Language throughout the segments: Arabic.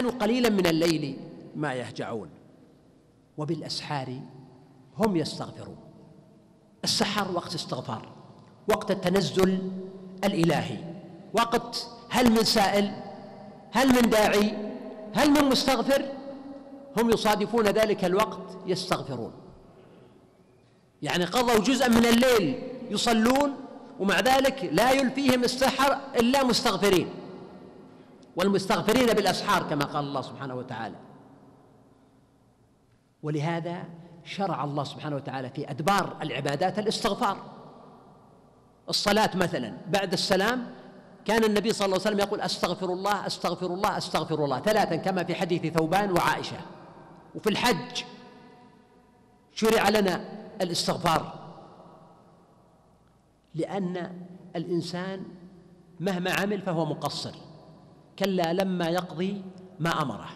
كانوا قليلا من الليل. ما يهجعون. وبالأسحار هم يستغفرون. السحر وقت استغفار وقت التنزل الإلهي وقت هل من سائل هل من داعي هل من مستغفر هم يصادفون ذلك الوقت يستغفرون. يعني قضوا جزءا من الليل يصلون ومع ذلك لا يلفيهم السحر إلا مستغفرين. والمستغفرين بالأسحار كما قال الله سبحانه وتعالى. ولهذا شرع الله سبحانه وتعالى في أدبار العبادات الاستغفار. الصلاة مثلا بعد السلام كان النبي صلى الله عليه وسلم يقول أستغفر الله أستغفر الله أستغفر الله ثلاثا كما في حديث ثوبان وعائشة. وفي الحج شرع لنا الاستغفار. لأن الإنسان مهما عمل فهو مقصر. كلا لما يقضي ما أمره.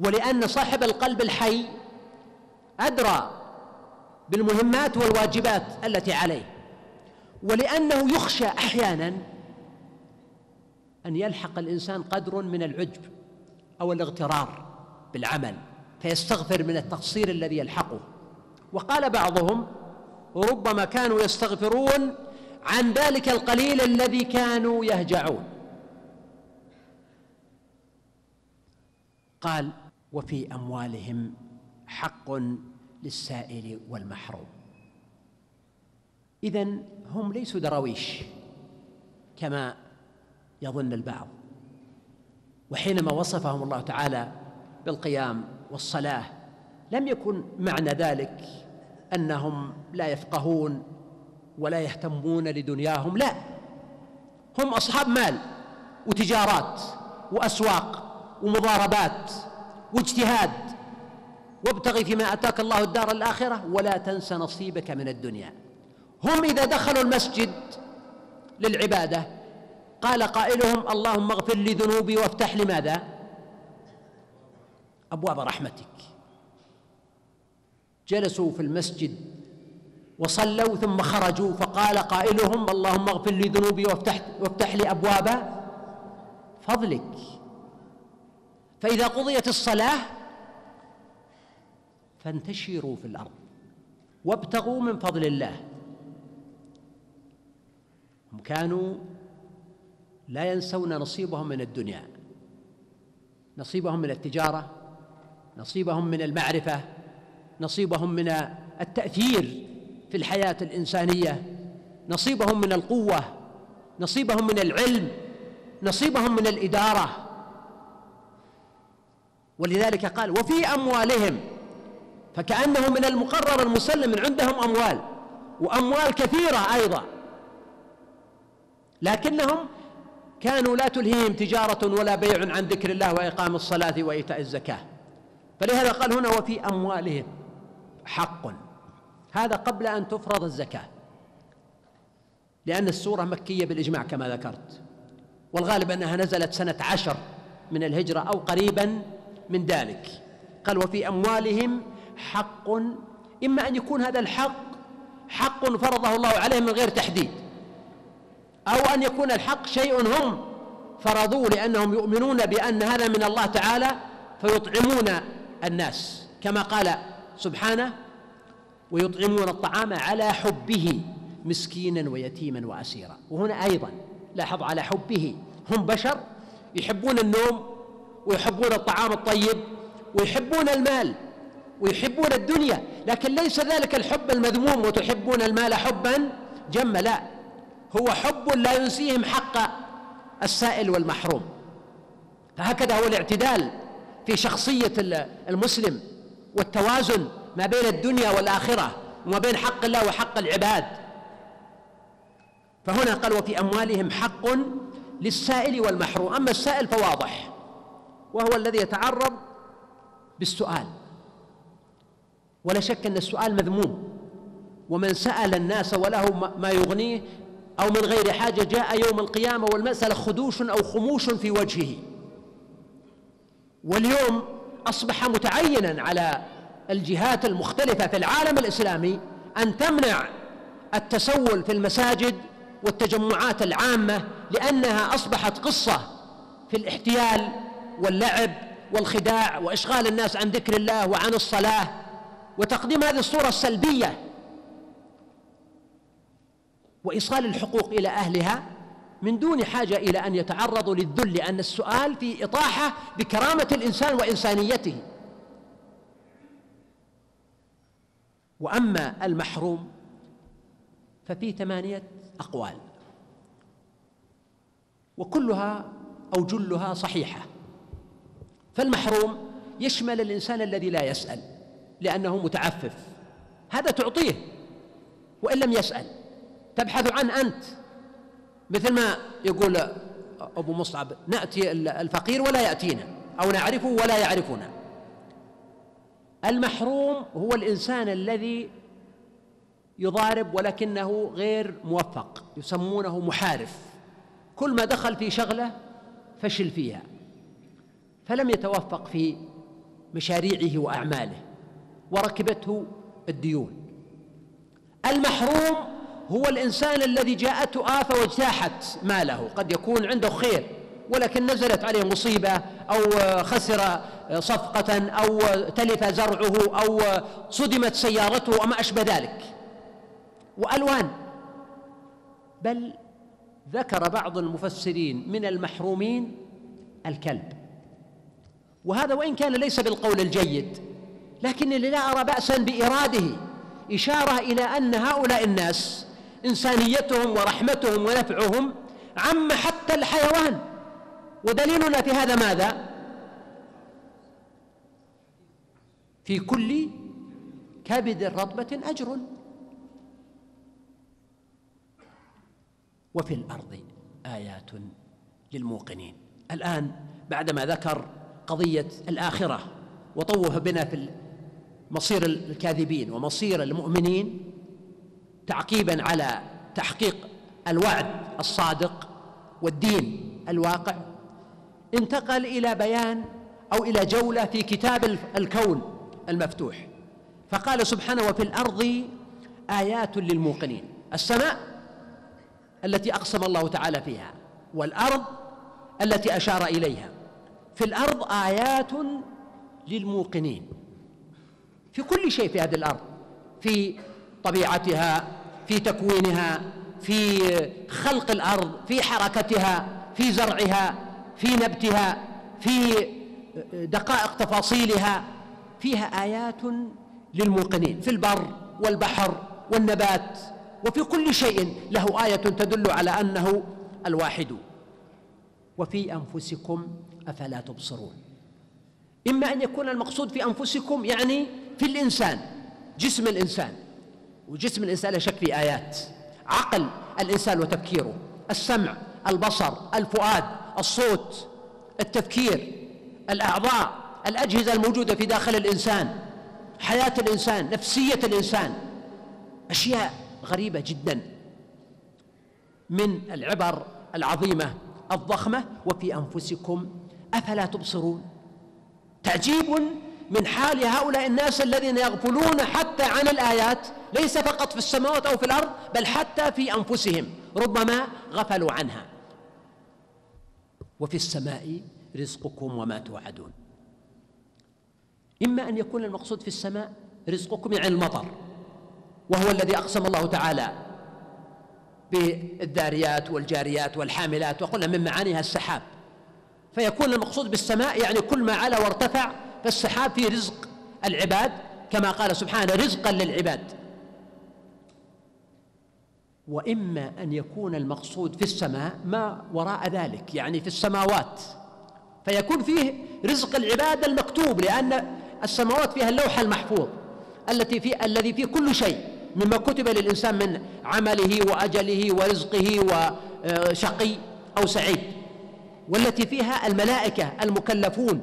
ولأن صاحب القلب الحي أدرى بالمهمات والواجبات التي عليه. ولأنه يخشى أحيانا أن يلحق الإنسان قدر من العجب أو الاغترار بالعمل فيستغفر من التقصير الذي يلحقه. وقال بعضهم ربما كانوا يستغفرون عن ذلك القليل الذي كانوا يهجعون. قال وفي أموالهم حق للسائل والمحروم. اذا هم ليسوا دراويش كما يظن البعض. وحينما وصفهم الله تعالى بالقيام والصلاة لم يكن معنى ذلك أنهم لا يفقهون ولا يهتمون لدنياهم لا. هم أصحاب مال وتجارات وأسواق. ومضاربات واجتهاد. وابتغي فيما آتاك الله الدار الآخرة ولا تنس نصيبك من الدنيا. هم إذا دخلوا المسجد للعبادة قال قائلهم اللهم اغفر لي ذنوبي وافتح لي ماذا؟ أبواب رحمتك. جلسوا في المسجد وصلوا ثم خرجوا فقال قائلهم اللهم اغفر لي ذنوبي وافتح وافتح لي أبواب فضلك. فإذا قضيت الصلاة فانتشروا في الأرض وابتغوا من فضل الله. هم كانوا لا ينسون نصيبهم من الدنيا نصيبهم من التجارة نصيبهم من المعرفة نصيبهم من التأثير في الحياة الإنسانية نصيبهم من القوة نصيبهم من العلم نصيبهم من الإدارة. ولذلك قال وفي أموالهم فكأنه من المقرر المسلم من عندهم أموال وأموال كثيرة أيضا. لكنهم كانوا لا تلهيهم تجارة ولا بيع عن ذكر الله وإقام الصلاة وإيتاء الزكاة. فلهذا قال هنا وفي أموالهم حق. هذا قبل أن تفرض الزكاة. لأن السورة مكية بالإجماع كما ذكرت. والغالب أنها نزلت سنة عشر من الهجرة أو قريبا من ذلك. قال وفي أموالهم حق إما أن يكون هذا الحق حق فرضه الله عليهم من غير تحديد أو أن يكون الحق شيء هم فرضوه لأنهم يؤمنون بأن هذا من الله تعالى فيطعمون الناس كما قال سبحانه ويطعمون الطعام على حبه مسكينا ويتيما وأسيرا. وهنا أيضا لاحظ على حبه هم بشر يحبون النوم ويحبون الطعام الطيب ويحبون المال ويحبون الدنيا لكن ليس ذلك الحب المذموم وتحبون المال حبا جما لا. هو حب لا ينسيهم حق السائل والمحروم. فهكذا هو الاعتدال في شخصية المسلم والتوازن ما بين الدنيا والآخرة وما بين حق الله وحق العباد. فهنا قال وفي أموالهم حق للسائل والمحروم. أما السائل فواضح. وهو الذي يتعرض بالسؤال. ولا شك أن السؤال مذموم. ومن سأل الناس وله ما يغنيه أو من غير حاجة جاء يوم القيامة والمسألة خدوش أو خموش في وجهه. واليوم أصبح متعينا على الجهات المختلفة في العالم الإسلامي أن تمنع التسول في المساجد والتجمعات العامة لأنها أصبحت قصة في الاحتيال واللعب والخداع وإشغال الناس عن ذكر الله وعن الصلاة وتقديم هذه الصورة السلبية وإيصال الحقوق إلى أهلها من دون حاجة إلى أن يتعرضوا للذل لأن السؤال في إطاحة بكرامة الإنسان وإنسانيته. وأما المحروم ففي ثمانية أقوال وكلها أو جلها صحيحة. فالمحروم يشمل الإنسان الذي لا يسأل لأنه متعفف. هذا تعطيه وإن لم يسأل. تبحث عن أنت. مثل ما يقول أبو مصعب نأتي الفقير ولا يأتينا أو نعرفه ولا يعرفنا. المحروم هو الإنسان الذي يضارب ولكنه غير موفق يسمونه محارف. كل ما دخل في شغلة فشل فيها. فلم يتوفق في مشاريعه وأعماله وركبته الديون. المحروم هو الإنسان الذي جاءته آفة واجتاحت ماله قد يكون عنده خير ولكن نزلت عليه مصيبة أو خسر صفقة أو تلف زرعه أو صدمت سيارته وما أشبه ذلك. وألوان. بل ذكر بعض المفسرين من المحرومين الكلب. وهذا وإن كان ليس بالقول الجيد لكنني لا أرى باسا بإراده إشارة إلى أن هؤلاء الناس إنسانيتهم ورحمتهم ونفعهم عم حتى الحيوان. ودليلنا في هذا ماذا؟ في كل كبد رطبة أجر. وفي الأرض آيات للموقنين. الآن بعدما ذكر قضية الآخرة وطوف بنا في مصير الكاذبين ومصير المؤمنين تعقيبا على تحقيق الوعد الصادق والدين الواقع. انتقل إلى بيان أو إلى جولة في كتاب الكون المفتوح. فقال سبحانه وفي الأرض آيات للموقنين. السماء التي أقسم الله تعالى فيها والأرض التي أشار إليها. في الأرض آيات للموقنين. في كل شيء في هذه الأرض. في طبيعتها في تكوينها في خلق الأرض في حركتها في زرعها في نبتها في دقائق تفاصيلها. فيها آيات للموقنين في البر والبحر والنبات. وفي كل شيء له آية تدل على أنه الواحد. وفي أنفسكم أفلا تبصرون. إما أن يكون المقصود في أنفسكم يعني في الإنسان جسم الإنسان. وجسم الإنسان لا شك في آيات. عقل الإنسان وتفكيره السمع البصر الفؤاد الصوت التفكير الأعضاء الأجهزة الموجودة في داخل الإنسان حياة الإنسان نفسية الإنسان. أشياء غريبة جدا. من العبر العظيمة الضخمة وفي أنفسكم أفلا تبصرون؟ تعجيب من حال هؤلاء الناس الذين يغفلون حتى عن الآيات ليس فقط في السماوات أو في الأرض بل حتى في أنفسهم. ربما غفلوا عنها. وفي السماء رزقكم وما توعدون. إما أن يكون المقصود في السماء رزقكم يعني المطر وهو الذي أقسم الله تعالى بالذاريات والجاريات والحاملات وقلنا من معانيها السحاب. فيكون المقصود بالسماء يعني كل ما علا وارتفع فالسحاب فيه رزق العباد كما قال سبحانه رزقا للعباد. وإما أن يكون المقصود في السماء ما وراء ذلك يعني في السماوات. فيكون فيه رزق العباد المكتوب لأن السماوات فيها اللوح المحفوظ التي في الذي فيه كل شيء مما كتب للإنسان من عمله وأجله ورزقه وشقي أو سعيد. والتي فيها الملائكة المكلفون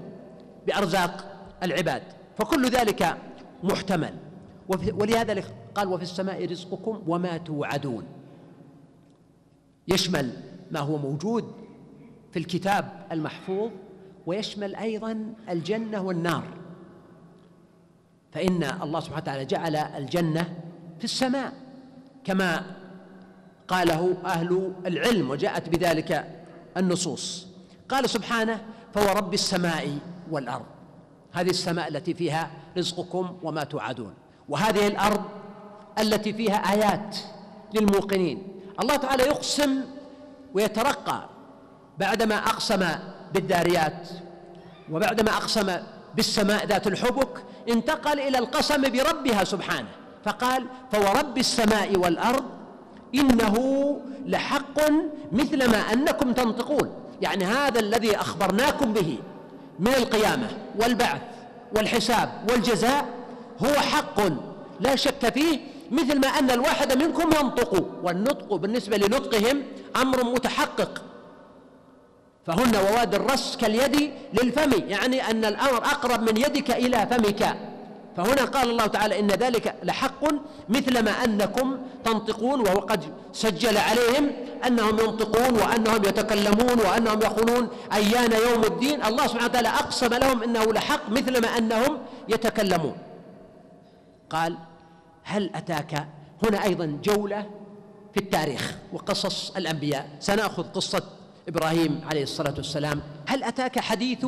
بأرزاق العباد. فكل ذلك محتمل. ولهذا قال وفي السماء رزقكم وما توعدون. يشمل ما هو موجود في الكتاب المحفوظ ويشمل أيضا الجنة والنار. فإن الله سبحانه وتعالى جعل الجنة في السماء كما قاله أهل العلم وجاءت بذلك النصوص. قال سبحانه فورب السماء والأرض. هذه السماء التي فيها رزقكم وما توعدون. وهذه الأرض التي فيها آيات للموقنين. الله تعالى يقسم ويترقى بعدما أقسم بالداريات وبعدما أقسم بالسماء ذات الحبك انتقل إلى القسم بربها سبحانه. فقال فورب السماء والأرض إنه لحق مثل ما أنكم تنطقون. يعني هذا الذي أخبرناكم به من القيامة والبعث والحساب والجزاء هو حق لا شك فيه مثل ما أن الواحد منكم ينطق والنطق بالنسبة لنطقهم أمر متحقق فهن وواد الرس كاليد للفم يعني أن الأمر أقرب من يدك إلى فمك فهنا قال الله تعالى إن ذلك لحق مثل ما أنكم تنطقون وهو قد سجل عليهم أنهم ينطقون وأنهم يتكلمون وأنهم يقولون أيان يوم الدين. الله سبحانه وتعالى أقسم لهم إنه لحق مثل ما أنهم يتكلمون. قال هل أتاك هنا أيضا جولة في التاريخ وقصص الأنبياء؟ سنأخذ قصة إبراهيم عليه الصلاة والسلام. هل أتاك حديث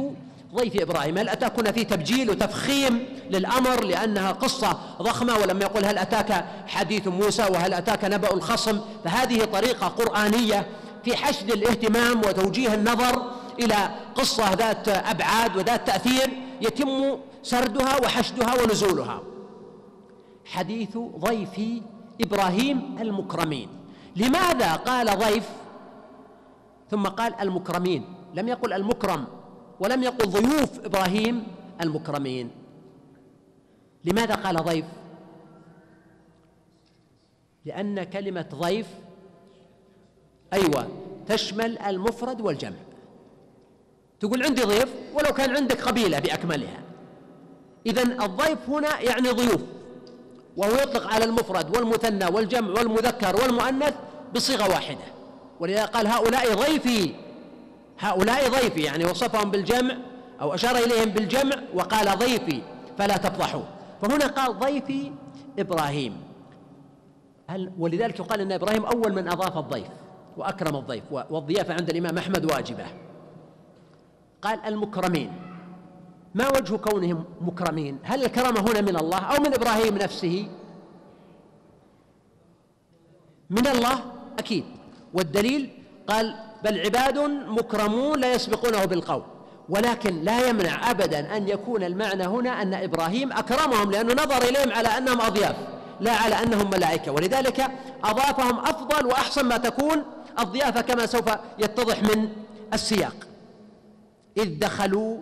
ضيف إبراهيم هل أتاك هنا في تبجيل وتفخيم للأمر لأنها قصة ضخمة ولم يقل هل أتاك حديث موسى وهل أتاك نبأ الخصم؟ فهذه طريقة قرآنية في حشد الاهتمام وتوجيه النظر إلى قصة ذات أبعاد وذات تأثير يتم سردها وحشدها ونزولها. حديث ضيف إبراهيم المكرمين. لماذا قال ضيف؟ ثم قال المكرمين. لم يقل المكرم. ولم يقل ضيوف إبراهيم المكرمين. لماذا قال ضيف؟ لأن كلمة ضيف أيوه تشمل المفرد والجمع. تقول عندي ضيف ولو كان عندك قبيلة بأكملها. اذا الضيف هنا يعني ضيوف وهو يطلق على المفرد والمثنى والجمع والمذكر والمؤنث بصيغة واحدة. ولذا قال هؤلاء ضيفي. هؤلاء ضيفي يعني وصفهم بالجمع أو أشار إليهم بالجمع وقال ضيفي فلا تفضحوا. فهنا قال ضيفي إبراهيم. هل ولذلك يقال إن إبراهيم أول من أضاف الضيف وأكرم الضيف والضيافة عند الإمام أحمد واجبة. قال المكرمين. ما وجه كونهم مكرمين؟ هل الكرامة هنا من الله أو من إبراهيم نفسه؟ من الله؟ أكيد. والدليل؟ قال بل عباد مكرمون لا يسبقونه بالقول. ولكن لا يمنع ابدا أن يكون المعنى هنا أن إبراهيم أكرمهم لأنه نظر إليهم على أنهم أضياف لا على أنهم ملائكة. ولذلك أضافهم أفضل وأحسن ما تكون الضيافة كما سوف يتضح من السياق. إذ دخلوا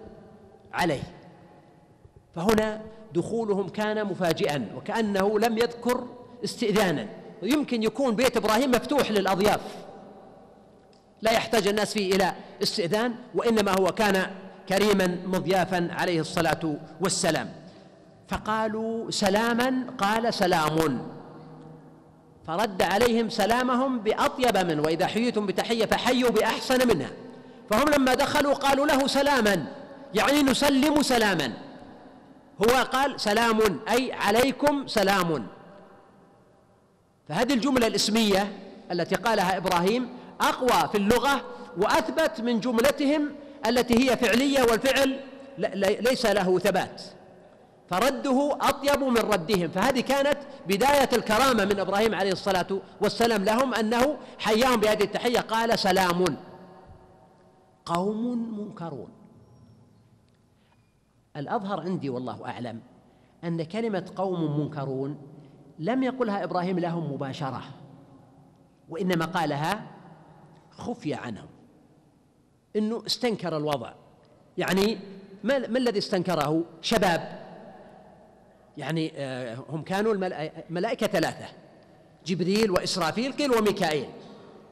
عليه. فهنا دخولهم كان مفاجئا وكأنه لم يذكر استئذانا. ويمكن يكون بيت إبراهيم مفتوح للأضياف. لا يحتاج الناس فيه إلى استئذان وإنما هو كان كريما مضيافا عليه الصلاة والسلام. فقالوا سلاما قال سلام. فرد عليهم سلامهم بأطيب منه وإذا حييتم بتحية فحيوا بأحسن منها. فهم لما دخلوا قالوا له سلاما يعني نسلم سلاما. هو قال سلام أي عليكم سلام. فهذه الجملة الإسمية التي قالها إبراهيم أقوى في اللغة وأثبت من جملتهم التي هي فعلية والفعل ليس له ثبات. فرده أطيب من ردهم. فهذه كانت بداية الكرامة من إبراهيم عليه الصلاة والسلام لهم أنه حياهم بهذه التحية. قال سلام. قوم منكرون. الأظهر عندي والله أعلم أن كلمة قوم منكرون لم يقلها إبراهيم لهم مباشرة وإنما قالها خفي عنهم. إنه استنكر الوضع. يعني ما, ما الذي استنكره؟ شباب. يعني آه، هم كانوا الملائكة ثلاثة. جبريل وإسرافيل قيل وميكائيل.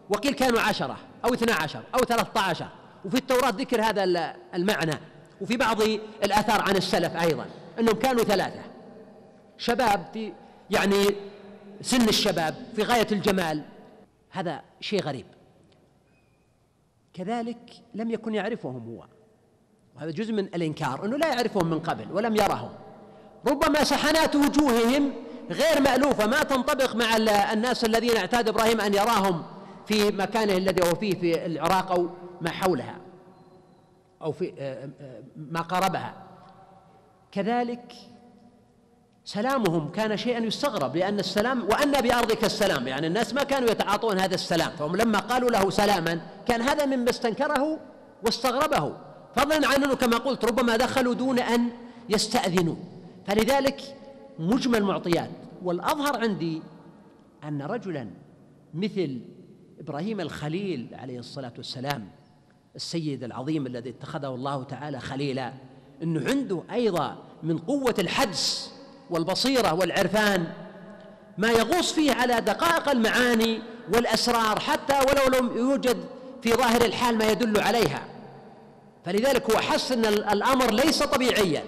وقيل كانوا عشرة أو اثنا عشر أو ثلاثة عشر. وفي التوراة ذكر هذا المعنى. وفي بعض الآثار عن السلف أيضا أنهم كانوا ثلاثة. شباب في يعني سن الشباب في غاية الجمال. هذا شيء غريب. كذلك لم يكن يعرفهم هو. وهذا جزء من الإنكار أنه لا يعرفهم من قبل ولم يرهم. ربما سحنات وجوههم غير مألوفة ما تنطبق مع الناس الذين اعتاد إبراهيم أن يراهم في مكانه الذي هو فيه في العراق أو ما حولها أو في آه، آه، ما قاربها كذلك سلامهم كان شيئا يستغرب لأن السلام وأن بأرضك السلام يعني الناس ما كانوا يتعاطون هذا السلام. فهم لما قالوا له سلاما كان هذا مما استنكره واستغربه. فضلا عن أنه كما قلت ربما دخلوا دون أن يستأذنوا. فلذلك مجمل معطيات والأظهر عندي أن رجلا مثل إبراهيم الخليل عليه الصلاة والسلام السيد العظيم الذي اتخذه الله تعالى خليلا أنه عنده أيضا من قوة الحدس والبصيرة والعرفان ما يغوص فيه على دقائق المعاني والأسرار حتى ولو لم يوجد في ظاهر الحال ما يدل عليها. فلذلك هو حس أن الأمر ليس طبيعيا.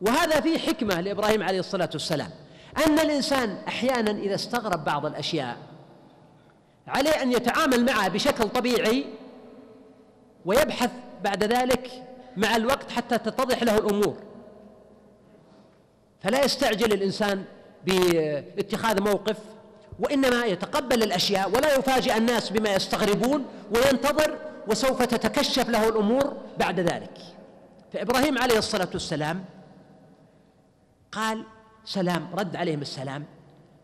وهذا فيه حكمة لإبراهيم عليه الصلاة والسلام أن الإنسان أحيانا إذا استغرب بعض الأشياء عليه أن يتعامل معها بشكل طبيعي ويبحث بعد ذلك مع الوقت حتى تتضح له الأمور. فلا يستعجل الإنسان باتخاذ موقف وإنما يتقبل الأشياء ولا يفاجئ الناس بما يستغربون وينتظر وسوف تتكشف له الأمور بعد ذلك. فإبراهيم عليه الصلاة والسلام قال سلام. رد عليهم السلام.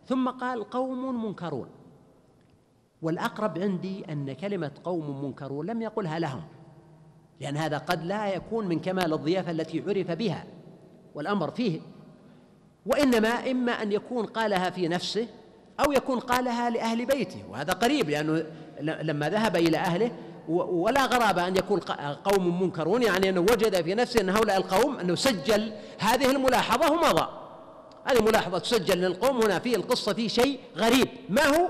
ثم قال قوم منكرون. والأقرب عندي أن كلمة قوم منكرون لم يقلها لهم لأن هذا قد لا يكون من كمال الضيافة التي عرف بها والأمر فيه وإنما إما أن يكون قالها في نفسه أو يكون قالها لأهل بيته وهذا قريب لأنه لما ذهب إلى أهله ولا غرابة أن يكون قوم منكرون يعني أنه وجد في نفسه أن هؤلاء القوم أنه سجل هذه الملاحظة ومضى. هذه ملاحظة تسجل للقوم هنا في القصة في شيء غريب. ما هو؟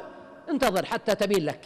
انتظر حتى تبين لك.